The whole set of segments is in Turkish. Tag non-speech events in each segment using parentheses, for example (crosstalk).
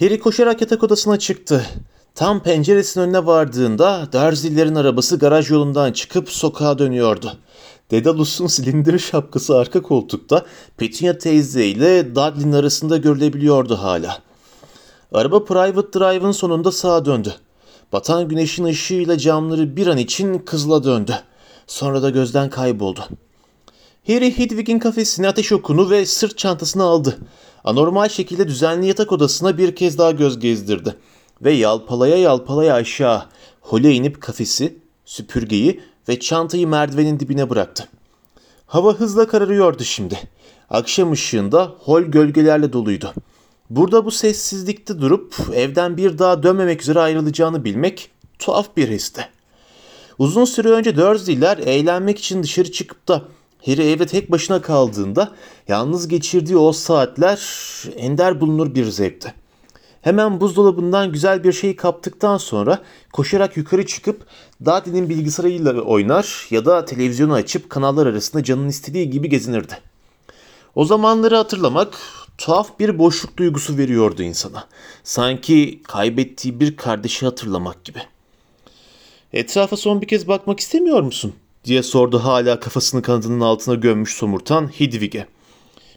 Harry koşarak yatak odasına çıktı. Tam penceresinin önüne vardığında Dursley'lerin arabası garaj yolundan çıkıp sokağa dönüyordu. Daedalus'un silindir şapkası arka koltukta Petunia teyze ile Dudley'nin arasında görülebiliyordu hala. Araba Private Drive'ın sonunda sağa döndü. Batan güneşin ışığıyla camları bir an için kızıla döndü. Sonra da gözden kayboldu. Harry Hedwig'in kafesine ateş okunu ve sırt çantasını aldı. Anormal şekilde düzenli yatak odasına bir kez daha göz gezdirdi. Ve yalpalaya yalpalaya aşağı hole inip kafesi, süpürgeyi ve çantayı merdivenin dibine bıraktı. Hava hızla kararıyordu şimdi. Akşam ışığında hol gölgelerle doluydu. Burada bu sessizlikte durup evden bir daha dönmemek üzere ayrılacağını bilmek tuhaf bir histi. Uzun süre önce Dursley'ler eğlenmek için dışarı çıkıp da Harry evde tek başına kaldığında yalnız geçirdiği o saatler ender bulunur bir zevkti. Hemen buzdolabından güzel bir şey kaptıktan sonra koşarak yukarı çıkıp Dudley'nin bilgisayarıyla oynar ya da televizyonu açıp kanallar arasında canın istediği gibi gezinirdi. O zamanları hatırlamak tuhaf bir boşluk duygusu veriyordu insana. Sanki kaybettiği bir kardeşi hatırlamak gibi. Etrafa son bir kez bakmak istemiyor musun? Diye sordu hala kafasını kanadının altına gömmüş somurtan Hedwig'e.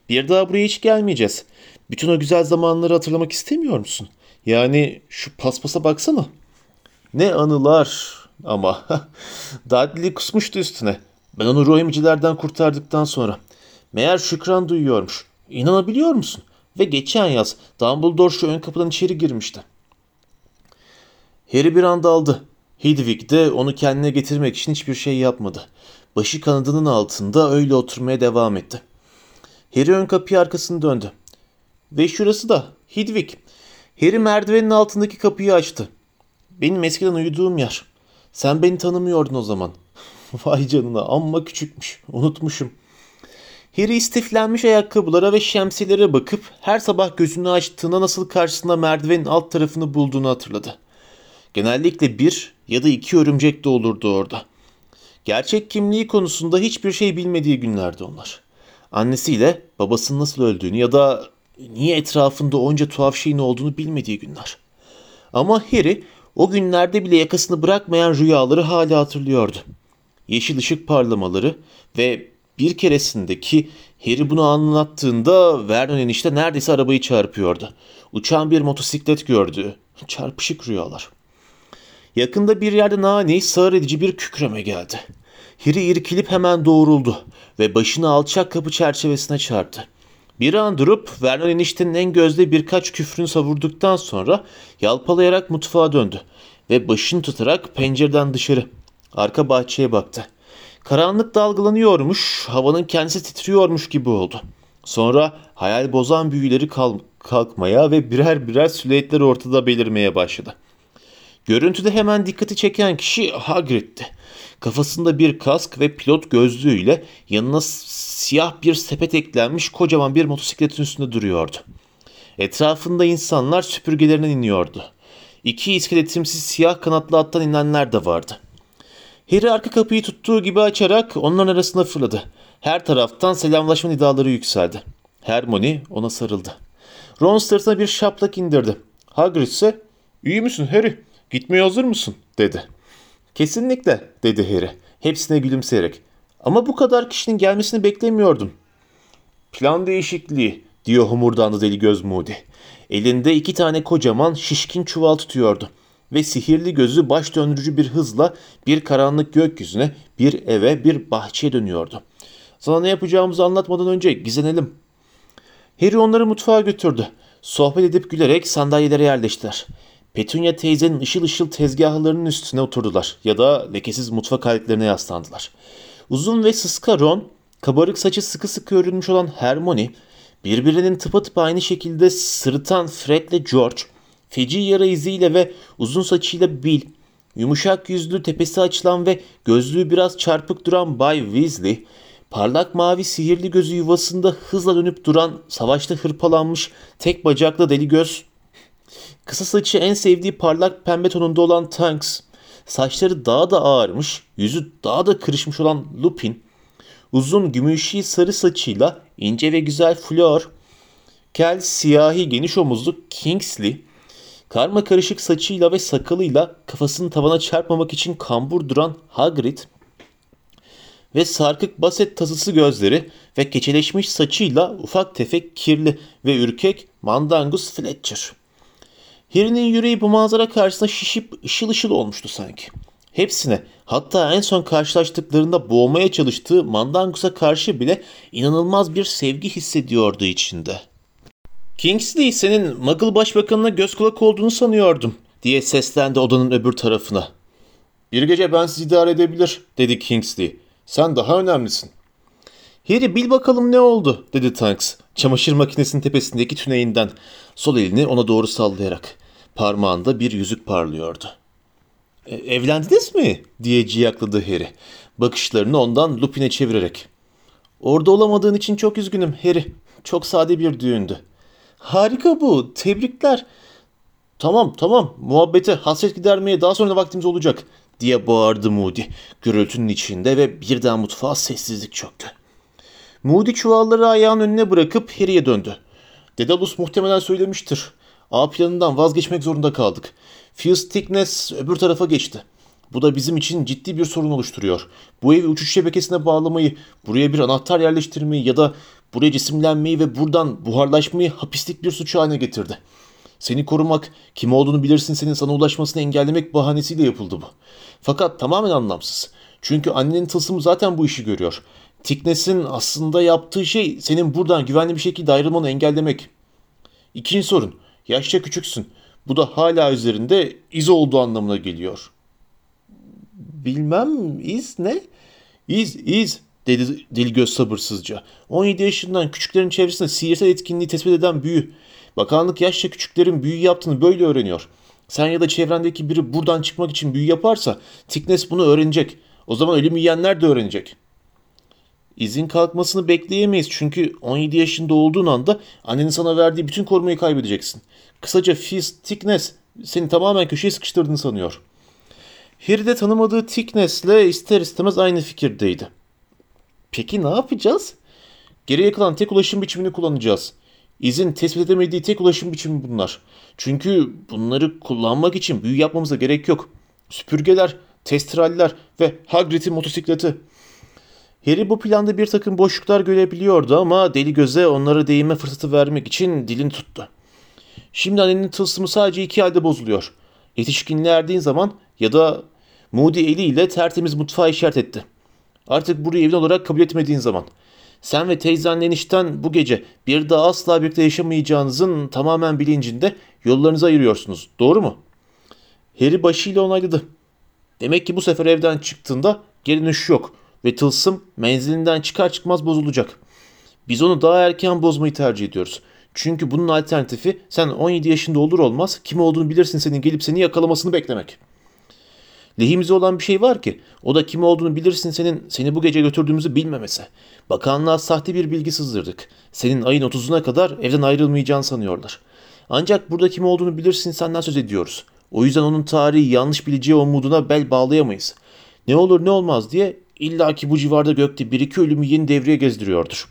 Bir daha buraya hiç gelmeyeceğiz. Bütün o güzel zamanları hatırlamak istemiyor musun? Yani şu paspasa baksana. Ne anılar ama. (laughs) Dudley kusmuştu üstüne. Ben onu ruh kurtardıktan sonra. Meğer şükran duyuyormuş. İnanabiliyor musun? Ve geçen yaz Dumbledore şu ön kapıdan içeri girmişti. Harry bir anda aldı. Hedwig de onu kendine getirmek için hiçbir şey yapmadı. Başı kanadının altında öyle oturmaya devam etti. Harry ön kapıyı arkasını döndü. Ve şurası da Hedwig. Harry merdivenin altındaki kapıyı açtı. Benim eskiden uyuduğum yer. Sen beni tanımıyordun o zaman. (laughs) Vay canına amma küçükmüş. Unutmuşum. Harry istiflenmiş ayakkabılara ve şemsiyelere bakıp her sabah gözünü açtığında nasıl karşısında merdivenin alt tarafını bulduğunu hatırladı. Genellikle bir ya da iki örümcek de olurdu orada. Gerçek kimliği konusunda hiçbir şey bilmediği günlerdi onlar. Annesiyle babasının nasıl öldüğünü ya da niye etrafında onca tuhaf şeyin olduğunu bilmediği günler. Ama Harry o günlerde bile yakasını bırakmayan rüyaları hala hatırlıyordu. Yeşil ışık parlamaları ve bir keresindeki Harry bunu anlattığında Vernon enişte neredeyse arabayı çarpıyordu. Uçan bir motosiklet gördü. Çarpışık rüyalar. Yakında bir yerde nani sağır edici bir kükreme geldi. Harry irkilip hemen doğruldu ve başını alçak kapı çerçevesine çarptı. Bir an durup Vernon eniştenin en gözde birkaç küfrünü savurduktan sonra yalpalayarak mutfağa döndü ve başını tutarak pencereden dışarı arka bahçeye baktı. Karanlık dalgalanıyormuş, havanın kendisi titriyormuş gibi oldu. Sonra hayal bozan büyüleri kalkmaya ve birer birer silüetler ortada belirmeye başladı. Görüntüde hemen dikkati çeken kişi Hagrid'ti. Kafasında bir kask ve pilot gözlüğüyle yanına siyah bir sepet eklenmiş kocaman bir motosikletin üstünde duruyordu. Etrafında insanlar süpürgelerinden iniyordu. İki iskeletimsiz siyah kanatlı attan inenler de vardı. Harry arka kapıyı tuttuğu gibi açarak onların arasına fırladı. Her taraftan selamlaşma nidaları yükseldi. Hermione ona sarıldı. Ron sırtına bir şaplak indirdi. Hagrid ise ''İyi misin Harry? Gitmeye hazır mısın?'' dedi. ''Kesinlikle'' dedi Harry hepsine gülümseyerek. ''Ama bu kadar kişinin gelmesini beklemiyordum.'' ''Plan değişikliği'' diyor homurdandı deli göz Moody. Elinde iki tane kocaman şişkin çuval tutuyordu ve sihirli gözü baş döndürücü bir hızla bir karanlık gökyüzüne, bir eve, bir bahçeye dönüyordu. Sana ne yapacağımızı anlatmadan önce gizlenelim. Harry onları mutfağa götürdü. Sohbet edip gülerek sandalyelere yerleştiler. Petunia teyzenin ışıl ışıl tezgahlarının üstüne oturdular ya da lekesiz mutfak aletlerine yaslandılar. Uzun ve sıska Ron, kabarık saçı sıkı sıkı örülmüş olan Hermione, birbirinin tıpatıp aynı şekilde sırıtan Fred ile George, feci yara iziyle ve uzun saçıyla Bill, yumuşak yüzlü tepesi açılan ve gözlüğü biraz çarpık duran Bay Weasley, parlak mavi sihirli gözü yuvasında hızla dönüp duran savaşta hırpalanmış tek bacaklı deli göz, kısa saçı en sevdiği parlak pembe tonunda olan Tanks, saçları daha da ağarmış, yüzü daha da kırışmış olan Lupin, uzun gümüşi sarı saçıyla ince ve güzel Fleur, kel siyahi geniş omuzlu Kingsley, Karma karışık saçıyla ve sakalıyla kafasını tavana çarpmamak için kambur duran Hagrid ve sarkık baset tasısı gözleri ve keçeleşmiş saçıyla ufak tefek kirli ve ürkek Mandangus Fletcher. Harry'nin yüreği bu manzara karşısında şişip ışıl ışıl olmuştu sanki. Hepsine hatta en son karşılaştıklarında boğmaya çalıştığı Mandangus'a karşı bile inanılmaz bir sevgi hissediyordu içinde. Kingsley senin Muggle başbakanına göz kulak olduğunu sanıyordum diye seslendi odanın öbür tarafına. Bir gece ben sizi idare edebilir dedi Kingsley. Sen daha önemlisin. Harry bil bakalım ne oldu dedi Tanks çamaşır makinesinin tepesindeki tüneyinden sol elini ona doğru sallayarak. Parmağında bir yüzük parlıyordu. E, evlendiniz mi? diye ciyakladı Harry. Bakışlarını ondan Lupin'e çevirerek. Orada olamadığın için çok üzgünüm Harry. Çok sade bir düğündü. Harika bu. Tebrikler. Tamam tamam muhabbete hasret gidermeye daha sonra vaktimiz olacak diye bağırdı Moody gürültünün içinde ve birden mutfağa sessizlik çöktü. Moody çuvalları ayağın önüne bırakıp Harry'e döndü. Dedalus muhtemelen söylemiştir. A planından vazgeçmek zorunda kaldık. Fuse Thickness öbür tarafa geçti. Bu da bizim için ciddi bir sorun oluşturuyor. Bu evi uçuş şebekesine bağlamayı, buraya bir anahtar yerleştirmeyi ya da buraya cisimlenmeyi ve buradan buharlaşmayı hapislik bir suç haline getirdi. Seni korumak, kim olduğunu bilirsin senin sana ulaşmasını engellemek bahanesiyle yapıldı bu. Fakat tamamen anlamsız. Çünkü annenin tılsımı zaten bu işi görüyor. Thickness'in aslında yaptığı şey senin buradan güvenli bir şekilde ayrılmanı engellemek. İkinci sorun. Yaşça küçüksün. Bu da hala üzerinde iz olduğu anlamına geliyor. Bilmem iz ne? İz, iz dedi Dilgöz sabırsızca. 17 yaşından küçüklerin çevresinde sihirsel etkinliği tespit eden büyü. Bakanlık yaşça küçüklerin büyü yaptığını böyle öğreniyor. Sen ya da çevrendeki biri buradan çıkmak için büyü yaparsa Tiknes bunu öğrenecek. O zaman ölüm yiyenler de öğrenecek. İzin kalkmasını bekleyemeyiz çünkü 17 yaşında olduğun anda annenin sana verdiği bütün korumayı kaybedeceksin. Kısaca Fizz Thickness seni tamamen köşeye sıkıştırdığını sanıyor. Harry de tanımadığı Thickness'le ister istemez aynı fikirdeydi. Peki ne yapacağız? Geriye kalan tek ulaşım biçimini kullanacağız. İzin tespit edemediği tek ulaşım biçimi bunlar. Çünkü bunları kullanmak için büyü yapmamıza gerek yok. Süpürgeler, testraller ve Hagrid'in motosikleti. Harry bu planda bir takım boşluklar görebiliyordu ama deli göze onlara değinme fırsatı vermek için dilini tuttu. Şimdi annenin tılsımı sadece iki halde bozuluyor. Yetişkinliğe erdiğin zaman ya da Moody eliyle tertemiz mutfağı işaret etti. Artık burayı evin olarak kabul etmediğin zaman. Sen ve teyzen enişten bu gece bir daha asla birlikte yaşamayacağınızın tamamen bilincinde yollarınızı ayırıyorsunuz. Doğru mu? Harry başıyla onayladı. Demek ki bu sefer evden çıktığında geri dönüş yok ve tılsım menzilinden çıkar çıkmaz bozulacak. Biz onu daha erken bozmayı tercih ediyoruz. Çünkü bunun alternatifi sen 17 yaşında olur olmaz kim olduğunu bilirsin senin gelip seni yakalamasını beklemek. Lehimize olan bir şey var ki o da kim olduğunu bilirsin senin seni bu gece götürdüğümüzü bilmemesi. Bakanlığa sahte bir bilgi sızdırdık. Senin ayın 30'una kadar evden ayrılmayacağını sanıyorlar. Ancak burada kim olduğunu bilirsin senden söz ediyoruz. O yüzden onun tarihi yanlış bileceği umuduna bel bağlayamayız. Ne olur ne olmaz diye illaki bu civarda gökte bir iki ölümü yeni devreye gezdiriyordur.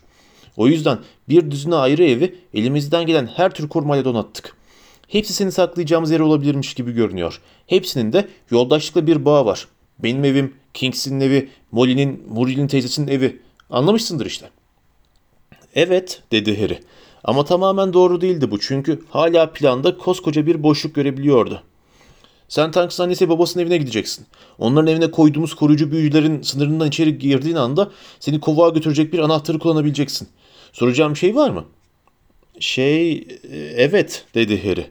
O yüzden bir düzine ayrı evi elimizden gelen her tür korumayla donattık. Hepsi seni saklayacağımız yer olabilirmiş gibi görünüyor. Hepsinin de yoldaşlıkla bir bağ var. Benim evim, Kings'in evi, Molly'nin, Muriel'in teyzesinin evi. Anlamışsındır işte. Evet, dedi Harry. Ama tamamen doğru değildi bu çünkü hala planda koskoca bir boşluk görebiliyordu. Sen Tanks annesi babasının evine gideceksin. Onların evine koyduğumuz koruyucu büyücülerin sınırından içeri girdiğin anda seni kovuğa götürecek bir anahtarı kullanabileceksin. Soracağım şey var mı? Şey, e, evet dedi Harry.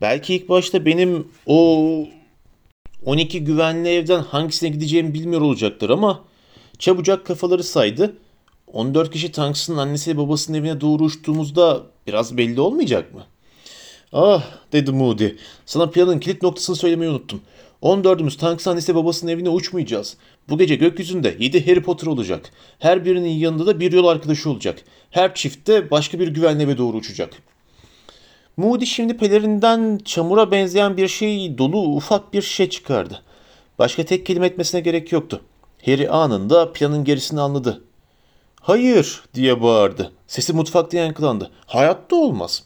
Belki ilk başta benim o 12 güvenli evden hangisine gideceğimi bilmiyor olacaktır ama çabucak kafaları saydı. 14 kişi Tanks'ın annesi babasının evine doğru uçtuğumuzda biraz belli olmayacak mı? Ah dedi Moody. Sana planın kilit noktasını söylemeyi unuttum. 14'ümüz Tanks annesi babasının evine uçmayacağız. Bu gece gökyüzünde 7 Harry Potter olacak. Her birinin yanında da bir yol arkadaşı olacak. Her çiftte başka bir güvenli doğru uçacak. Moody şimdi pelerinden çamura benzeyen bir şey dolu ufak bir şişe çıkardı. Başka tek kelime etmesine gerek yoktu. Harry anında planın gerisini anladı. Hayır diye bağırdı. Sesi mutfakta yankılandı. Hayatta olmaz.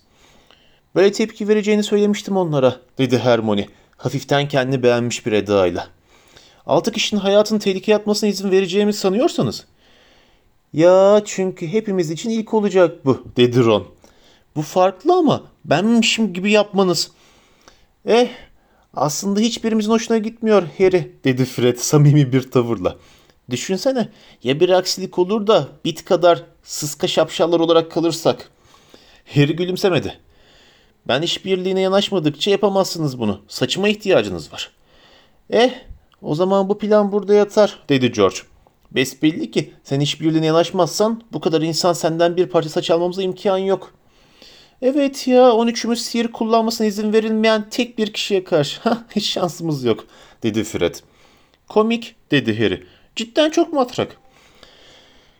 Böyle tepki vereceğini söylemiştim onlara, dedi Hermione, hafiften kendini beğenmiş bir edayla. Altı kişinin hayatını tehlikeye atmasına izin vereceğimi sanıyorsanız. Ya çünkü hepimiz için ilk olacak bu, dedi Ron. Bu farklı ama benmişim gibi yapmanız. Eh, aslında hiçbirimizin hoşuna gitmiyor Harry, dedi Fred samimi bir tavırla. Düşünsene ya bir aksilik olur da bit kadar sıska şapşallar olarak kalırsak. Harry gülümsemedi. Ben işbirliğine yanaşmadıkça yapamazsınız bunu. Saçıma ihtiyacınız var. Eh, o zaman bu plan burada yatar, dedi George. Besbelli ki sen işbirliğine yanaşmazsan bu kadar insan senden bir parça saç almamıza imkan yok. Evet ya 13'ümüz sihir kullanmasına izin verilmeyen tek bir kişiye karşı. (laughs) Hiç şansımız yok, dedi Fred. Komik, dedi Harry. Cidden çok matrak.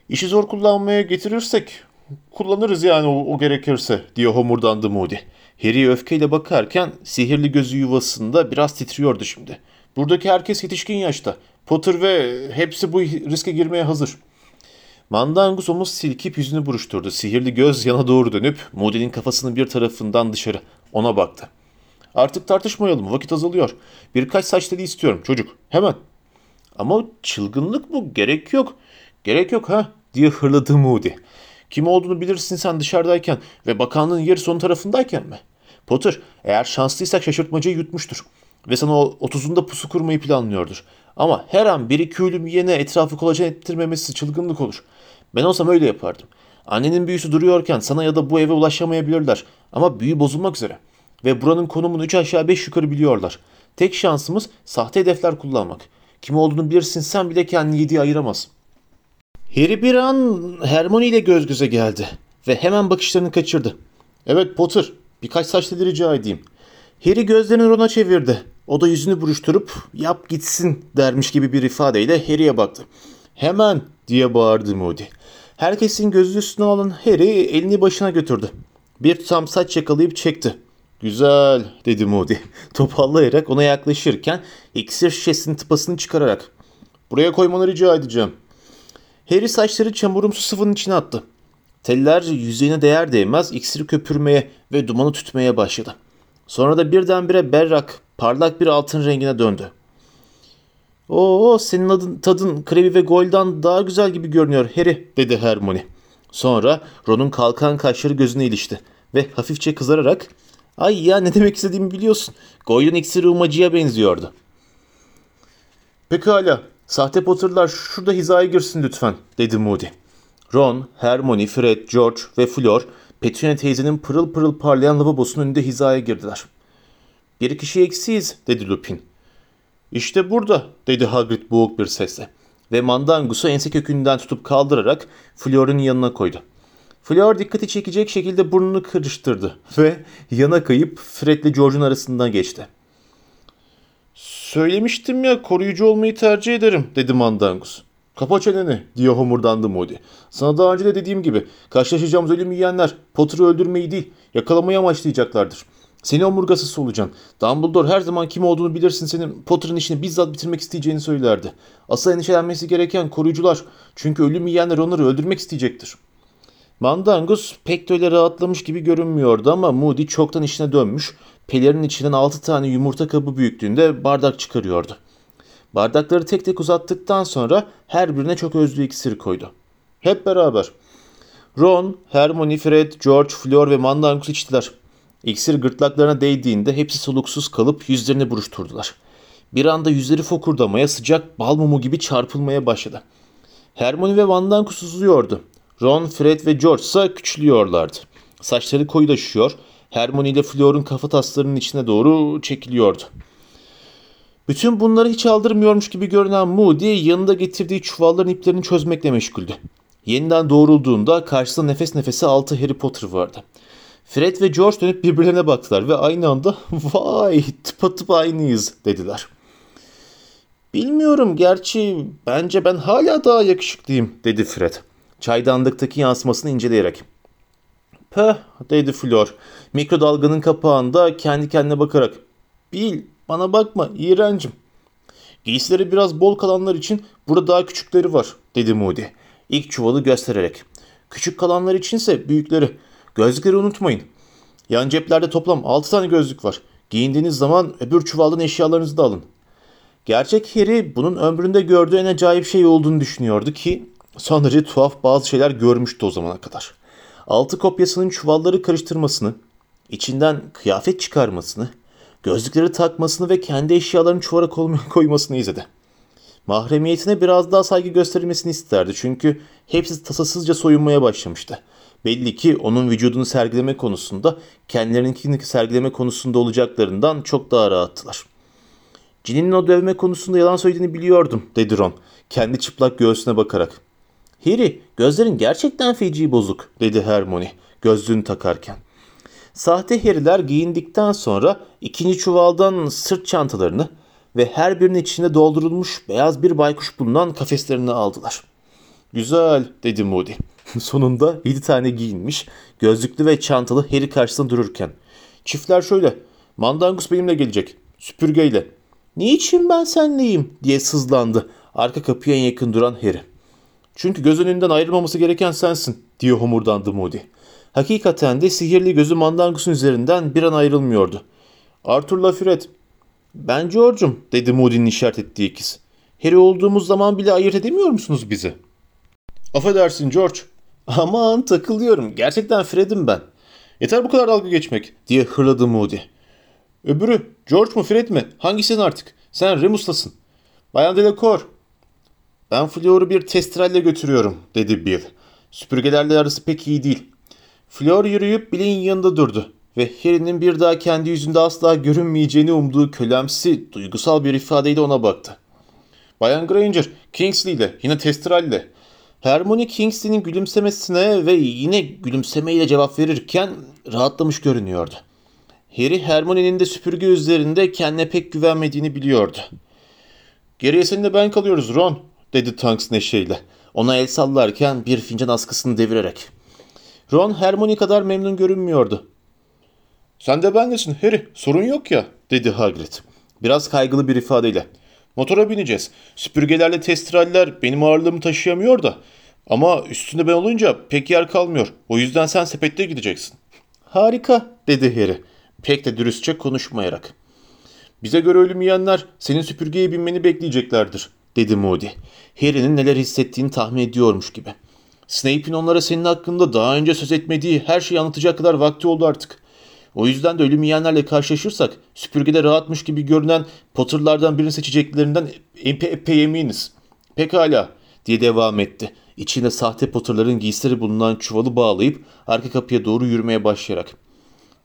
İşi zor kullanmaya getirirsek kullanırız yani o, o gerekirse diye homurdandı Moody. Harry öfkeyle bakarken sihirli gözü yuvasında biraz titriyordu şimdi. Buradaki herkes yetişkin yaşta. Potter ve hepsi bu riske girmeye hazır. Mandangus omuz silkip yüzünü buruşturdu. Sihirli göz yana doğru dönüp Moody'nin kafasının bir tarafından dışarı ona baktı. Artık tartışmayalım vakit azalıyor. Birkaç saç teli istiyorum çocuk hemen. Ama çılgınlık bu gerek yok. Gerek yok ha diye hırladı Moody. Kim olduğunu bilirsin sen dışarıdayken ve bakanlığın yeri son tarafındayken mi? Potter eğer şanslıysak şaşırtmacayı yutmuştur. Ve sana o otuzunda pusu kurmayı planlıyordur. Ama her an bir iki ölüm yene etrafı kolaçan ettirmemesi çılgınlık olur. Ben olsam öyle yapardım. Annenin büyüsü duruyorken sana ya da bu eve ulaşamayabilirler. Ama büyü bozulmak üzere. Ve buranın konumunu üç aşağı beş yukarı biliyorlar. Tek şansımız sahte hedefler kullanmak. Kim olduğunu bilirsin sen bile kendini yediği ayıramaz. Harry bir an Hermione ile göz göze geldi. Ve hemen bakışlarını kaçırdı. Evet Potter birkaç saçlı rica edeyim. Harry gözlerini Ron'a çevirdi. O da yüzünü buruşturup yap gitsin dermiş gibi bir ifadeyle Harry'e baktı. Hemen diye bağırdı Moody. Herkesin gözü üstüne alan Harry elini başına götürdü. Bir tutam saç yakalayıp çekti. Güzel dedi Moody. (laughs) Topallayarak ona yaklaşırken iksir şişesinin tıpasını çıkararak. Buraya koymanı rica edeceğim. Harry saçları çamurumsu sıvının içine attı. Teller yüzeyine değer değmez iksiri köpürmeye ve dumanı tütmeye başladı. Sonra da birdenbire berrak, parlak bir altın rengine döndü. Oo senin adın, tadın Krevi ve Gold'dan daha güzel gibi görünüyor Harry dedi Hermione. Sonra Ron'un kalkan kaşları gözüne ilişti ve hafifçe kızararak ay ya ne demek istediğimi biliyorsun. Gold'un iksiri umacıya benziyordu. Pekala sahte Potter'lar şurada hizaya girsin lütfen dedi Moody. Ron, Hermione, Fred, George ve Fleur Petunia teyzenin pırıl pırıl parlayan lavabosunun önünde hizaya girdiler. Bir kişi eksiyiz dedi Lupin. İşte burada dedi Hagrid boğuk bir sesle ve Mandangus'u ense kökünden tutup kaldırarak Fleur'un yanına koydu. Fleur dikkati çekecek şekilde burnunu kırıştırdı ve yana kayıp Fred'le George'un arasından geçti. Söylemiştim ya koruyucu olmayı tercih ederim dedi Mandangus. Kapa çeneni diye homurdandı Moody. Sana daha önce de dediğim gibi karşılaşacağımız ölüm yiyenler Potter'ı öldürmeyi değil yakalamayı amaçlayacaklardır. Seni omurgasız olacaksın. Dumbledore her zaman kim olduğunu bilirsin senin Potter'ın işini bizzat bitirmek isteyeceğini söylerdi. Asıl endişelenmesi gereken koruyucular. Çünkü ölüm yiyenler onları öldürmek isteyecektir. Mandangus pek de öyle rahatlamış gibi görünmüyordu ama Moody çoktan işine dönmüş. Pelerin içinden altı tane yumurta kabı büyüklüğünde bardak çıkarıyordu. Bardakları tek tek uzattıktan sonra her birine çok özlü iksir koydu. Hep beraber. Ron, Hermione, Fred, George, Fleur ve Mandangus içtiler. İksir gırtlaklarına değdiğinde hepsi soluksuz kalıp yüzlerini buruşturdular. Bir anda yüzleri fokurdamaya sıcak bal mumu gibi çarpılmaya başladı. Hermione ve Mandangus uzuyordu. Ron, Fred ve George ise küçülüyorlardı. Saçları koyulaşıyor, Hermione ile Fleur'un kafa taslarının içine doğru çekiliyordu. Bütün bunları hiç aldırmıyormuş gibi görünen Moody yanında getirdiği çuvalların iplerini çözmekle meşguldü. Yeniden doğrulduğunda karşısında nefes nefese altı Harry Potter vardı. Fred ve George dönüp birbirlerine baktılar ve aynı anda (laughs) vay tıpatıp aynıyız dediler. Bilmiyorum gerçi bence ben hala daha yakışıklıyım dedi Fred. Çaydanlıktaki yansımasını inceleyerek. Peh dedi Flor. Mikrodalganın kapağında kendi kendine bakarak. Bil bana bakma iğrencim. Giysileri biraz bol kalanlar için burada daha küçükleri var dedi Moody. İlk çuvalı göstererek. Küçük kalanlar içinse büyükleri. Gözleri unutmayın. Yan ceplerde toplam 6 tane gözlük var. Giyindiğiniz zaman öbür çuvaldan eşyalarınızı da alın. Gerçek Harry bunun ömründe gördüğü en acayip şey olduğunu düşünüyordu ki son tuhaf bazı şeyler görmüştü o zamana kadar. Altı kopyasının çuvalları karıştırmasını, içinden kıyafet çıkarmasını, gözlükleri takmasını ve kendi eşyalarını çuvara (laughs) koymasını izledi. Mahremiyetine biraz daha saygı gösterilmesini isterdi çünkü hepsi tasasızca soyunmaya başlamıştı. Belli ki onun vücudunu sergileme konusunda kendilerinkini sergileme konusunda olacaklarından çok daha rahattılar. Ginny'nin o dövme konusunda yalan söylediğini biliyordum dedi Ron kendi çıplak göğsüne bakarak. Harry gözlerin gerçekten feci bozuk dedi Hermione gözlüğünü takarken. Sahte Harry'ler giyindikten sonra ikinci çuvaldan sırt çantalarını ve her birinin içinde doldurulmuş beyaz bir baykuş bulunan kafeslerini aldılar. Güzel dedi Moody. (laughs) Sonunda yedi tane giyinmiş, gözlüklü ve çantalı Harry karşısında dururken. Çiftler şöyle, Mandangus benimle gelecek, süpürgeyle. Niçin ben senleyim diye sızlandı arka kapıya yakın duran Harry. Çünkü göz önünden ayrılmaması gereken sensin diye homurdandı Moody. Hakikaten de sihirli gözü Mandangus'un üzerinden bir an ayrılmıyordu. Arthur Lafiret, ben George'um dedi Moody'nin işaret ettiği ikiz. Harry olduğumuz zaman bile ayırt edemiyor musunuz bizi? Affedersin George. Aman takılıyorum. Gerçekten Fred'im ben. Yeter bu kadar dalga geçmek diye hırladı Moody. Öbürü George mu Fred mi? Hangisisin artık? Sen Remus'lasın. Bayan Delacour. Ben Fleur'u bir testrelle götürüyorum dedi Bill. Süpürgelerle arası pek iyi değil. Fleur yürüyüp Bill'in yanında durdu ve Harry'nin bir daha kendi yüzünde asla görünmeyeceğini umduğu kölemsi, duygusal bir ifadeyle ona baktı. Bayan Granger, Kingsley ile, yine Testral'le. Hermione Kingsley'nin gülümsemesine ve yine gülümsemeyle cevap verirken rahatlamış görünüyordu. Harry Hermione'nin de süpürge üzerinde kendine pek güvenmediğini biliyordu. Geriye seninle ben kalıyoruz Ron, dedi Tonks neşeyle. Ona el sallarken bir fincan askısını devirerek. Ron Hermione kadar memnun görünmüyordu. Sen de bendesin Harry, sorun yok ya, dedi Hagrid. Biraz kaygılı bir ifadeyle. Motora bineceğiz. Süpürgelerle testraller benim ağırlığımı taşıyamıyor da. Ama üstünde ben olunca pek yer kalmıyor. O yüzden sen sepette gideceksin. Harika, dedi Harry. Pek de dürüstçe konuşmayarak. Bize göre ölüm yiyenler senin süpürgeye binmeni bekleyeceklerdir, dedi Moody. Harry'nin neler hissettiğini tahmin ediyormuş gibi. Snape'in onlara senin hakkında daha önce söz etmediği her şeyi anlatacak kadar vakti oldu artık. O yüzden de ölüm yiyenlerle karşılaşırsak süpürgede rahatmış gibi görünen Potter'lardan birini seçeceklerinden epey, epey eminiz. Pekala diye devam etti. İçinde sahte Potter'ların giysileri bulunan çuvalı bağlayıp arka kapıya doğru yürümeye başlayarak.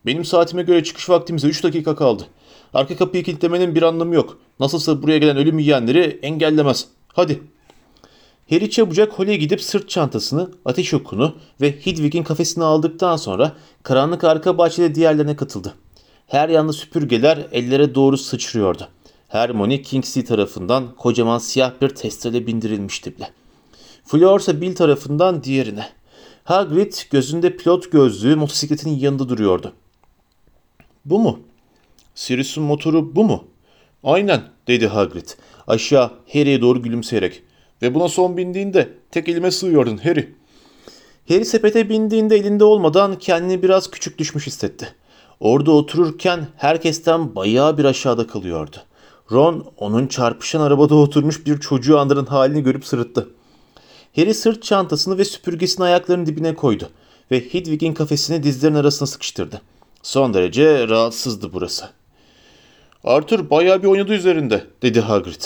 Benim saatime göre çıkış vaktimize 3 dakika kaldı. Arka kapıyı kilitlemenin bir anlamı yok. Nasılsa buraya gelen ölüm yiyenleri engellemez. Hadi. Harry çabucak holeye gidip sırt çantasını, ateş okunu ve Hedwig'in kafesini aldıktan sonra karanlık arka bahçede diğerlerine katıldı. Her yanda süpürgeler ellere doğru sıçrıyordu. Hermione Kingsley tarafından kocaman siyah bir testeyle bindirilmişti bile. Fleur ise Bill tarafından diğerine. Hagrid gözünde pilot gözlüğü motosikletinin yanında duruyordu. Bu mu? Sirius'un motoru bu mu? Aynen dedi Hagrid aşağı Harry'e doğru gülümseyerek. Ve buna son bindiğinde tek elime sığıyordun Harry. Harry sepete bindiğinde elinde olmadan kendini biraz küçük düşmüş hissetti. Orada otururken herkesten bayağı bir aşağıda kalıyordu. Ron onun çarpışan arabada oturmuş bir çocuğu andıran halini görüp sırıttı. Harry sırt çantasını ve süpürgesini ayaklarının dibine koydu ve Hedwig'in kafesini dizlerinin arasına sıkıştırdı. Son derece rahatsızdı burası. Arthur bayağı bir oynadı üzerinde dedi Hagrid.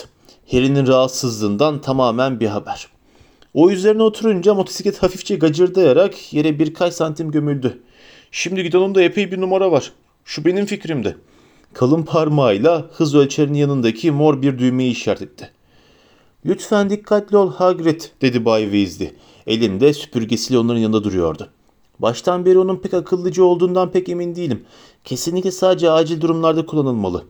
Harry'nin rahatsızlığından tamamen bir haber. O üzerine oturunca motosiklet hafifçe gacırdayarak yere birkaç santim gömüldü. Şimdi gidonunda epey bir numara var. Şu benim fikrimdi. Kalın parmağıyla hız ölçerinin yanındaki mor bir düğmeyi işaret etti. Lütfen dikkatli ol Hagrid dedi Bay Weasley. Elinde süpürgesiyle onların yanında duruyordu. Baştan beri onun pek akıllıcı olduğundan pek emin değilim. Kesinlikle sadece acil durumlarda kullanılmalı.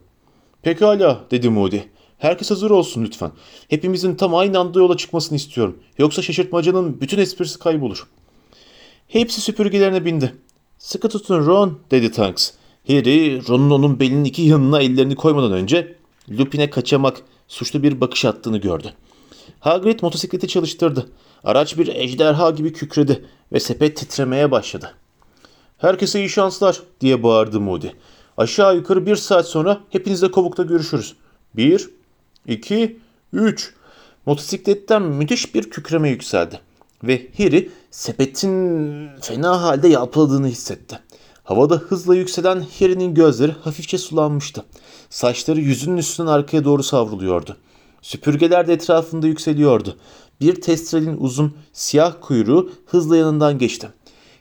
Pekala dedi Moody. Herkes hazır olsun lütfen. Hepimizin tam aynı anda yola çıkmasını istiyorum. Yoksa şaşırtmacanın bütün esprisi kaybolur. Hepsi süpürgelerine bindi. Sıkı tutun Ron dedi Tanks. Harry, Ron'un onun belinin iki yanına ellerini koymadan önce Lupin'e kaçamak, suçlu bir bakış attığını gördü. Hagrid motosikleti çalıştırdı. Araç bir ejderha gibi kükredi ve sepet titremeye başladı. Herkese iyi şanslar diye bağırdı Moody. Aşağı yukarı bir saat sonra hepinizle kovukta görüşürüz. Bir, iki, üç. Motosikletten müthiş bir kükreme yükseldi. Ve Harry sepetin fena halde yalpaladığını hissetti. Havada hızla yükselen Harry'nin gözleri hafifçe sulanmıştı. Saçları yüzünün üstünden arkaya doğru savruluyordu. Süpürgeler de etrafında yükseliyordu. Bir testrelin uzun, siyah kuyruğu hızla yanından geçti.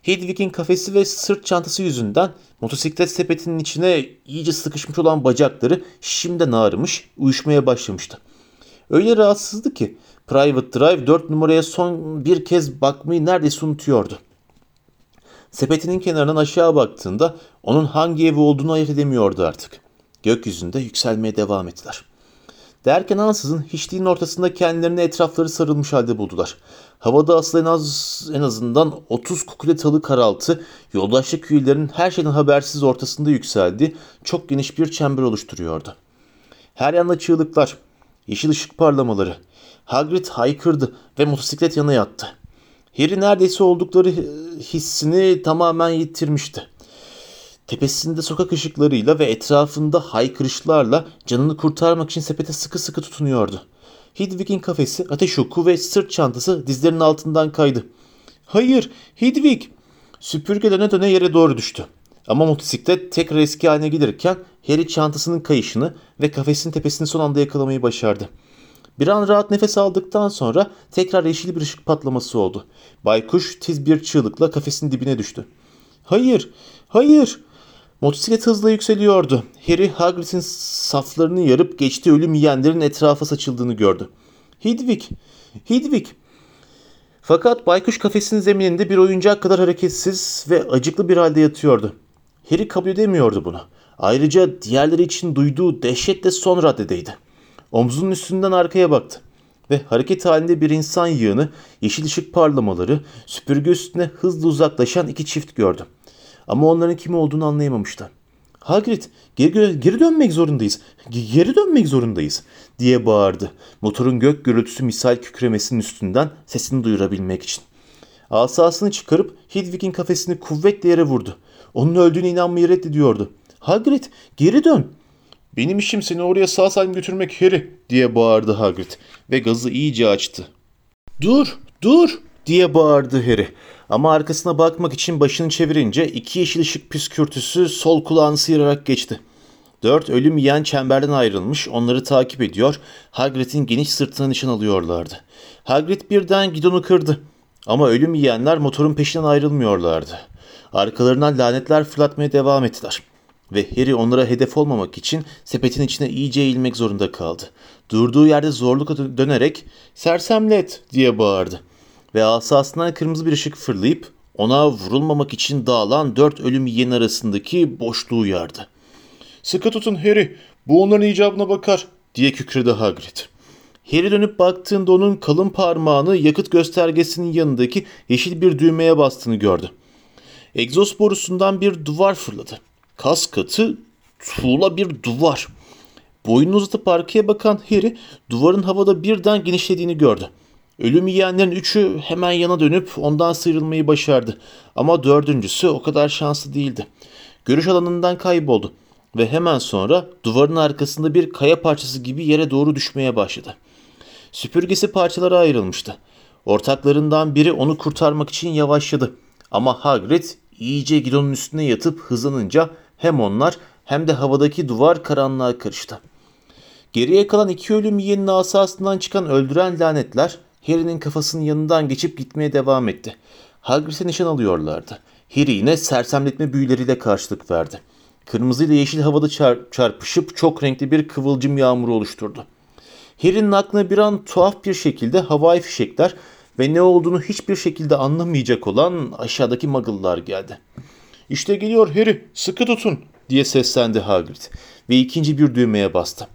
Hedwig'in kafesi ve sırt çantası yüzünden motosiklet sepetinin içine iyice sıkışmış olan bacakları şimdiden ağrımış, uyuşmaya başlamıştı. Öyle rahatsızdı ki Private Drive 4 numaraya son bir kez bakmayı neredeyse unutuyordu. Sepetinin kenarından aşağı baktığında onun hangi evi olduğunu ayırt edemiyordu artık. Gökyüzünde yükselmeye devam ettiler. Derken ansızın hiçliğin ortasında kendilerine etrafları sarılmış halde buldular. Havada asılı en, az, en azından 30 kukuletalı karaltı, yoldaşlık küyülerinin her şeyden habersiz ortasında yükseldi, çok geniş bir çember oluşturuyordu. Her yanda çığlıklar, yeşil ışık parlamaları. Hagrid haykırdı ve motosiklet yana yattı. Harry neredeyse oldukları hissini tamamen yitirmişti. Tepesinde sokak ışıklarıyla ve etrafında haykırışlarla canını kurtarmak için sepete sıkı sıkı tutunuyordu. Hedwig'in kafesi, ateş oku ve sırt çantası dizlerinin altından kaydı. Hayır, Hedwig! Süpürge döne döne yere doğru düştü. Ama motosiklet tekrar eski haline gelirken Harry çantasının kayışını ve kafesin tepesini son anda yakalamayı başardı. Bir an rahat nefes aldıktan sonra tekrar yeşil bir ışık patlaması oldu. Baykuş tiz bir çığlıkla kafesin dibine düştü. Hayır, hayır! Motosiklet hızla yükseliyordu. Harry Hagrid'in saflarını yarıp geçtiği ölüm yiyenlerin etrafa saçıldığını gördü. Hedwig, Hedwig! Fakat baykuş kafesinin zemininde bir oyuncak kadar hareketsiz ve acıklı bir halde yatıyordu. Harry kabul edemiyordu bunu. Ayrıca diğerleri için duyduğu dehşet de son raddedeydi. Omzunun üstünden arkaya baktı ve hareket halinde bir insan yığını, yeşil ışık parlamaları, süpürge üstüne hızla uzaklaşan iki çift gördü. Ama onların kim olduğunu anlayamamıştı. Hagrid geri, geri dönmek zorundayız. Geri dönmek zorundayız diye bağırdı. Motorun gök gürültüsü misal kükremesinin üstünden sesini duyurabilmek için. Asasını çıkarıp Hedwig'in kafesini kuvvetle yere vurdu. Onun öldüğüne inanmayı reddediyordu. Hagrid geri dön. Benim işim seni oraya sağ salim götürmek Harry diye bağırdı Hagrid ve gazı iyice açtı. Dur dur diye bağırdı Harry. Ama arkasına bakmak için başını çevirince iki yeşil ışık püskürtüsü sol kulağını sıyırarak geçti. Dört ölüm yiyen çemberden ayrılmış onları takip ediyor, Hagrid'in geniş sırtına nişan alıyorlardı. Hagrid birden gidonu kırdı. Ama ölüm yiyenler motorun peşinden ayrılmıyorlardı. Arkalarından lanetler fırlatmaya devam ettiler. Ve Harry onlara hedef olmamak için sepetin içine iyice eğilmek zorunda kaldı. Durduğu yerde zorlukla dönerek sersemlet diye bağırdı ve asasından kırmızı bir ışık fırlayıp ona vurulmamak için dağılan dört ölüm yiyen arasındaki boşluğu yardı. Sıkı tutun Harry, bu onların icabına bakar diye kükredi Hagrid. Harry dönüp baktığında onun kalın parmağını yakıt göstergesinin yanındaki yeşil bir düğmeye bastığını gördü. Egzoz borusundan bir duvar fırladı. Kas katı tuğla bir duvar. Boynunu uzatıp arkaya bakan Harry duvarın havada birden genişlediğini gördü. Ölüm yiyenlerin üçü hemen yana dönüp ondan sıyrılmayı başardı. Ama dördüncüsü o kadar şanslı değildi. Görüş alanından kayboldu ve hemen sonra duvarın arkasında bir kaya parçası gibi yere doğru düşmeye başladı. Süpürgesi parçalara ayrılmıştı. Ortaklarından biri onu kurtarmak için yavaşladı. Ama Hagrid iyice gidonun üstüne yatıp hızlanınca hem onlar hem de havadaki duvar karanlığa karıştı. Geriye kalan iki ölüm yiyenin asasından çıkan öldüren lanetler Harry'nin kafasının yanından geçip gitmeye devam etti. Hagrid'e nişan alıyorlardı. Harry yine sersemletme büyüleriyle karşılık verdi. Kırmızı ile yeşil havada çar- çarpışıp çok renkli bir kıvılcım yağmuru oluşturdu. Harry'nin aklına bir an tuhaf bir şekilde havai fişekler ve ne olduğunu hiçbir şekilde anlamayacak olan aşağıdaki muggle'lar geldi. İşte geliyor Harry, sıkı tutun diye seslendi Hagrid ve ikinci bir düğmeye bastı.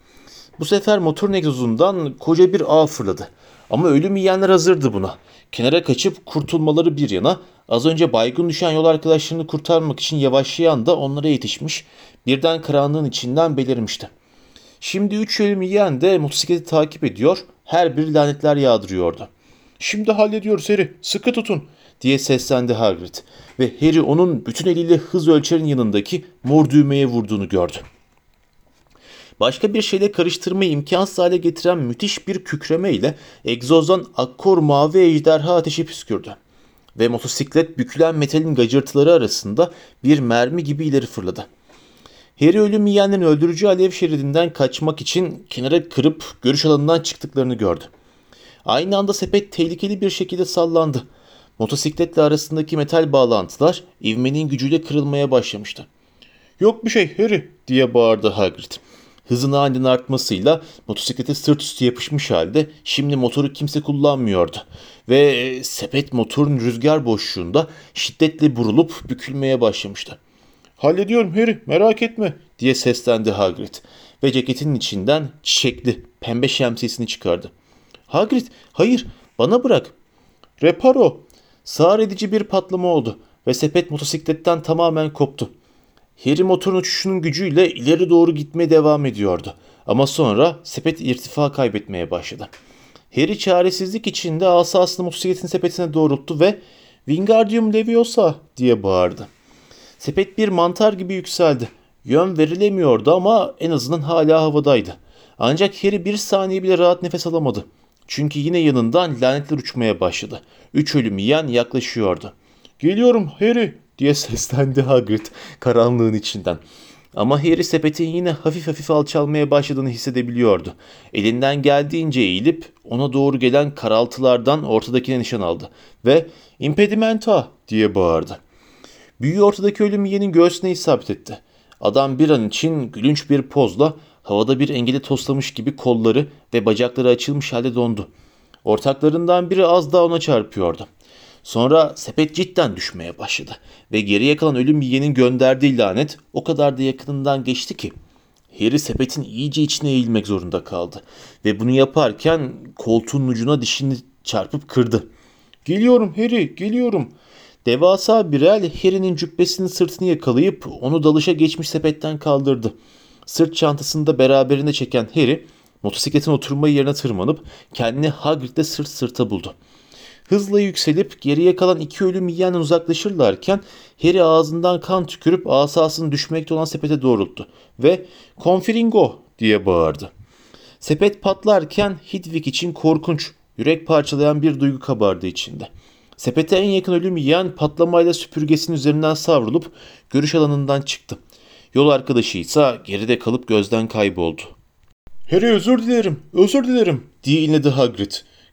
Bu sefer motorun egzozundan koca bir ağ fırladı. Ama ölüm yiyenler hazırdı buna. Kenara kaçıp kurtulmaları bir yana az önce baygın düşen yol arkadaşlarını kurtarmak için yavaşlayan da onlara yetişmiş birden karanlığın içinden belirmişti. Şimdi üç ölüm yiyen de motosikleti takip ediyor her bir lanetler yağdırıyordu. Şimdi hallediyoruz Harry sıkı tutun diye seslendi Hagrid ve Harry onun bütün eliyle hız ölçerin yanındaki mor düğmeye vurduğunu gördü. Başka bir şeyle karıştırmayı imkansız hale getiren müthiş bir kükreme ile egzozdan akkor mavi ejderha ateşi püskürdü. Ve motosiklet bükülen metalin gacırtıları arasında bir mermi gibi ileri fırladı. Harry ölüm yiyenlerin öldürücü alev şeridinden kaçmak için kenara kırıp görüş alanından çıktıklarını gördü. Aynı anda sepet tehlikeli bir şekilde sallandı. Motosikletle arasındaki metal bağlantılar ivmenin gücüyle kırılmaya başlamıştı. Yok bir şey Harry diye bağırdı Hagrid. Hızın aniden artmasıyla motosiklete sırt üstü yapışmış halde şimdi motoru kimse kullanmıyordu. Ve sepet motorun rüzgar boşluğunda şiddetle burulup bükülmeye başlamıştı. Hallediyorum Harry merak etme diye seslendi Hagrid ve ceketinin içinden çiçekli pembe şemsiyesini çıkardı. Hagrid hayır bana bırak. Reparo. Sağır edici bir patlama oldu ve sepet motosikletten tamamen koptu. Harry motorun uçuşunun gücüyle ileri doğru gitmeye devam ediyordu. Ama sonra sepet irtifa kaybetmeye başladı. Harry çaresizlik içinde asasını motosikletin sepetine doğrulttu ve Wingardium Leviosa diye bağırdı. Sepet bir mantar gibi yükseldi. Yön verilemiyordu ama en azından hala havadaydı. Ancak Harry bir saniye bile rahat nefes alamadı. Çünkü yine yanından lanetler uçmaya başladı. Üç ölüm yiyen yaklaşıyordu. Geliyorum Harry diye seslendi Hagrid karanlığın içinden. Ama Harry sepetin yine hafif hafif alçalmaya başladığını hissedebiliyordu. Elinden geldiğince eğilip ona doğru gelen karaltılardan ortadakine nişan aldı ve impedimenta diye bağırdı. Büyü ortadaki ölüm yiyenin göğsüne isabet etti. Adam bir an için gülünç bir pozla havada bir engeli toslamış gibi kolları ve bacakları açılmış halde dondu. Ortaklarından biri az daha ona çarpıyordu. Sonra sepet cidden düşmeye başladı ve geriye kalan ölüm yiyenin gönderdiği lanet o kadar da yakınından geçti ki Harry sepetin iyice içine eğilmek zorunda kaldı ve bunu yaparken koltuğun ucuna dişini çarpıp kırdı. Geliyorum Harry, geliyorum. Devasa bir el Harry'nin cübbesinin sırtını yakalayıp onu dalışa geçmiş sepetten kaldırdı. Sırt çantasını da beraberinde çeken Harry, motosikletin oturma yerine tırmanıp kendini Hagrid'le sırt sırta buldu. Hızla yükselip geriye kalan iki ölüm yiyenden uzaklaşırlarken Harry ağzından kan tükürüp asasını düşmekte olan sepete doğrulttu ve ''Confiringo!'' diye bağırdı. Sepet patlarken Hedwig için korkunç, yürek parçalayan bir duygu kabardı içinde. Sepete en yakın ölüm yiyen patlamayla süpürgesinin üzerinden savrulup görüş alanından çıktı. Yol arkadaşı ise geride kalıp gözden kayboldu. Harry özür dilerim, özür dilerim diye inledi Hagrid.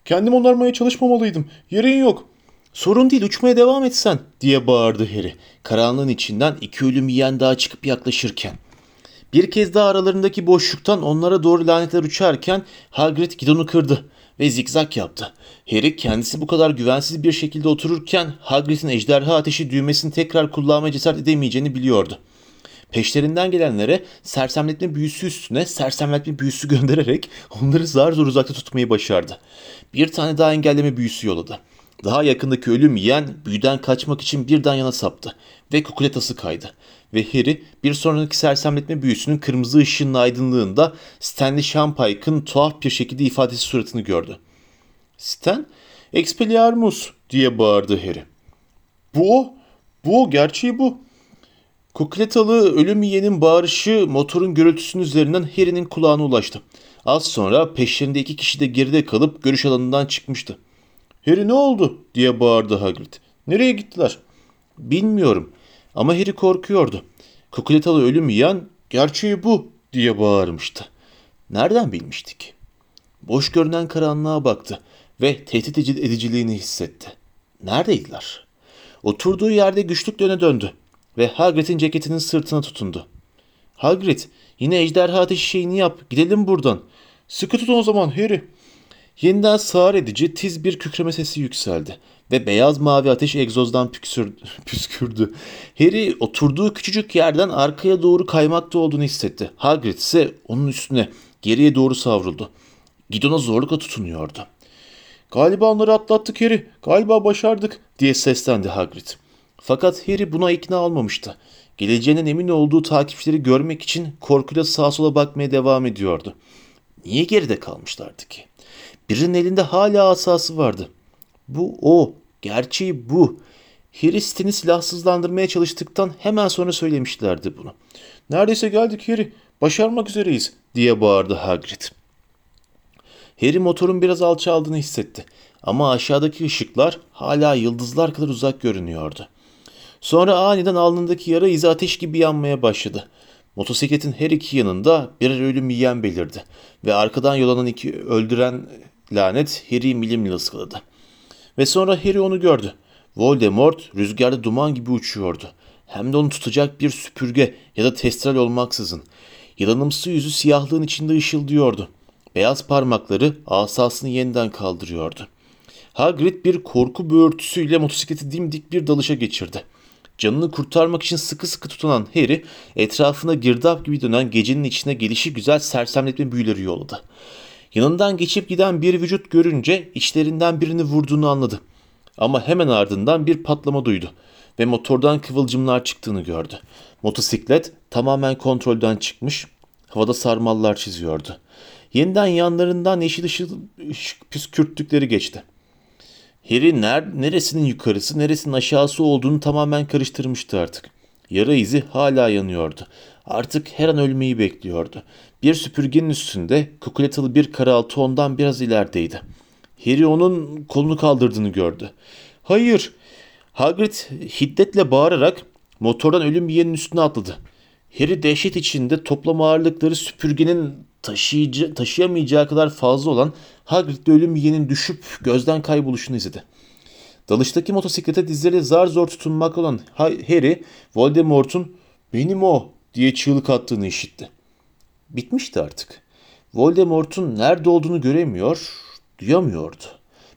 Kendim onarmaya çalışmamalıydım. Yerin yok. Sorun değil uçmaya devam etsen diye bağırdı Harry. Karanlığın içinden iki ölüm yiyen daha çıkıp yaklaşırken. Bir kez daha aralarındaki boşluktan onlara doğru lanetler uçarken Hagrid gidonu kırdı ve zikzak yaptı. Harry kendisi bu kadar güvensiz bir şekilde otururken Hagrid'in ejderha ateşi düğmesini tekrar kullanmaya cesaret edemeyeceğini biliyordu. Peşlerinden gelenlere sersemletme büyüsü üstüne sersemletme büyüsü (laughs) göndererek onları zar zor uzakta tutmayı başardı. Bir tane daha engelleme büyüsü yolladı. Daha yakındaki ölüm yiyen büyüden kaçmak için birden yana saptı ve kukuletası kaydı. Ve Harry bir sonraki sersemletme büyüsünün kırmızı ışığının aydınlığında Stanley Shampike'ın tuhaf bir şekilde ifadesi suratını gördü. Stan, Expelliarmus diye bağırdı Harry. Bu o, bu o, gerçeği bu. Kukletalı ölüm yiyenin bağırışı motorun gürültüsünün üzerinden Harry'nin kulağına ulaştı. Az sonra peşlerinde iki kişi de geride kalıp görüş alanından çıkmıştı. Harry ne oldu diye bağırdı Hagrid. Nereye gittiler? Bilmiyorum ama Harry korkuyordu. Kukuletalı ölüm yiyen gerçeği bu diye bağırmıştı. Nereden bilmiştik? Boş görünen karanlığa baktı ve tehdit ediciliğini hissetti. Neredeydiler? Oturduğu yerde güçlükle öne döndü ve Hagrid'in ceketinin sırtına tutundu. Hagrid yine ejderha ateşi şeyini yap gidelim buradan. Sıkı tutun o zaman Harry. Yeniden sağır edici tiz bir kükreme sesi yükseldi ve beyaz mavi ateş egzozdan püksür, (laughs) püskürdü. Harry oturduğu küçücük yerden arkaya doğru kaymakta olduğunu hissetti. Hagrid ise onun üstüne geriye doğru savruldu. Gidona zorlukla tutunuyordu. Galiba onları atlattık Harry, galiba başardık diye seslendi Hagrid. Fakat Harry buna ikna olmamıştı. Geleceğinden emin olduğu takipçileri görmek için korkuyla sağa sola bakmaya devam ediyordu. Niye geride kalmışlardı ki? Birinin elinde hala asası vardı. Bu o Gerçeği bu. Harry Sten'i silahsızlandırmaya çalıştıktan hemen sonra söylemişlerdi bunu. Neredeyse geldik Harry. Başarmak üzereyiz diye bağırdı Hagrid. Harry motorun biraz alçaldığını hissetti. Ama aşağıdaki ışıklar hala yıldızlar kadar uzak görünüyordu. Sonra aniden alnındaki yara izi ateş gibi yanmaya başladı. Motosikletin her iki yanında birer ölüm yiyen belirdi ve arkadan yolanan iki öldüren lanet Harry'i milimle ıskaladı. Ve sonra Harry onu gördü. Voldemort rüzgarda duman gibi uçuyordu. Hem de onu tutacak bir süpürge ya da testral olmaksızın. Yılanımsı yüzü siyahlığın içinde ışıldıyordu. Beyaz parmakları asasını yeniden kaldırıyordu. Hagrid bir korku böğürtüsüyle motosikleti dimdik bir dalışa geçirdi. Canını kurtarmak için sıkı sıkı tutunan Harry, etrafına girdap gibi dönen gecenin içine gelişi güzel sersemletme büyüleri yolladı. Yanından geçip giden bir vücut görünce içlerinden birini vurduğunu anladı. Ama hemen ardından bir patlama duydu ve motordan kıvılcımlar çıktığını gördü. Motosiklet tamamen kontrolden çıkmış, havada sarmallar çiziyordu. Yeniden yanlarından yeşil ışık, püskürttükleri geçti. Harry ner, neresinin yukarısı neresinin aşağısı olduğunu tamamen karıştırmıştı artık. Yara izi hala yanıyordu. Artık her an ölmeyi bekliyordu. Bir süpürgenin üstünde kukuletalı bir karaltı ondan biraz ilerideydi. Harry onun kolunu kaldırdığını gördü. Hayır! Hagrid hiddetle bağırarak motordan ölüm yiyenin üstüne atladı. Harry dehşet içinde toplam ağırlıkları süpürgenin taşıyıcı, taşıyamayacağı kadar fazla olan Hagrid'le ölüm yiyenin düşüp gözden kayboluşunu izledi. Dalıştaki motosiklete dizleri zar zor tutunmak olan Harry, Voldemort'un benim o diye çığlık attığını işitti. Bitmişti artık. Voldemort'un nerede olduğunu göremiyor, duyamıyordu.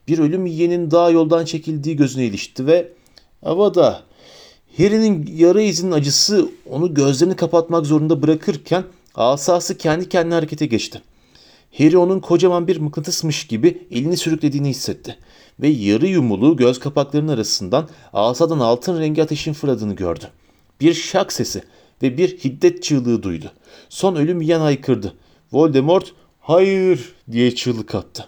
Bir ölüm yiyenin daha yoldan çekildiği gözüne ilişti ve havada Harry'nin yara izinin acısı onu gözlerini kapatmak zorunda bırakırken asası kendi kendine harekete geçti. Harry onun kocaman bir mıknatısmış gibi elini sürüklediğini hissetti ve yarı yumulu göz kapaklarının arasından asadan altın rengi ateşin fırladığını gördü. Bir şak sesi ve bir hiddet çığlığı duydu. Son ölüm yiyen haykırdı. Voldemort hayır diye çığlık attı.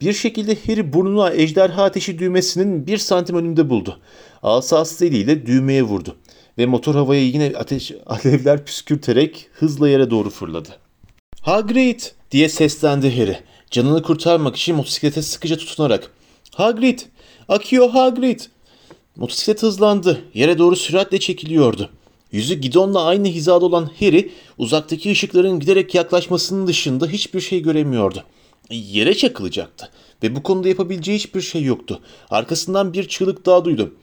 Bir şekilde Harry burnuna ejderha ateşi düğmesinin bir santim önünde buldu. Asası eliyle düğmeye vurdu ve motor havaya yine ateş (laughs) alevler püskürterek hızla yere doğru fırladı. Hagrid diye seslendi Harry. Canını kurtarmak için motosiklete sıkıca tutunarak. Hagrid! Akio Hagrid! Motosiklet hızlandı. Yere doğru süratle çekiliyordu. Yüzü gidonla aynı hizada olan Harry uzaktaki ışıkların giderek yaklaşmasının dışında hiçbir şey göremiyordu. Yere çakılacaktı ve bu konuda yapabileceği hiçbir şey yoktu. Arkasından bir çığlık daha duydu.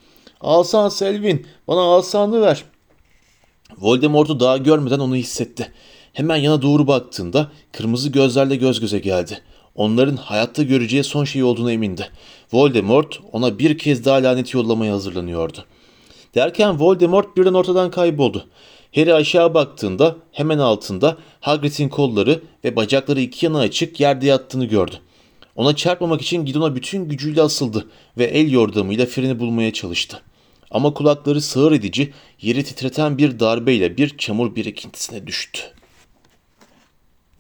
Alsan Selvin, bana alsanı ver. Voldemort'u daha görmeden onu hissetti. Hemen yana doğru baktığında kırmızı gözlerle göz göze geldi. Onların hayatta göreceği son şey olduğuna emindi. Voldemort ona bir kez daha lanet yollamaya hazırlanıyordu. Derken Voldemort birden ortadan kayboldu. Harry aşağı baktığında hemen altında Hagrid'in kolları ve bacakları iki yana açık yerde yattığını gördü. Ona çarpmamak için gidona bütün gücüyle asıldı ve el yordamıyla freni bulmaya çalıştı. Ama kulakları sağır edici, yeri titreten bir darbeyle bir çamur birikintisine düştü.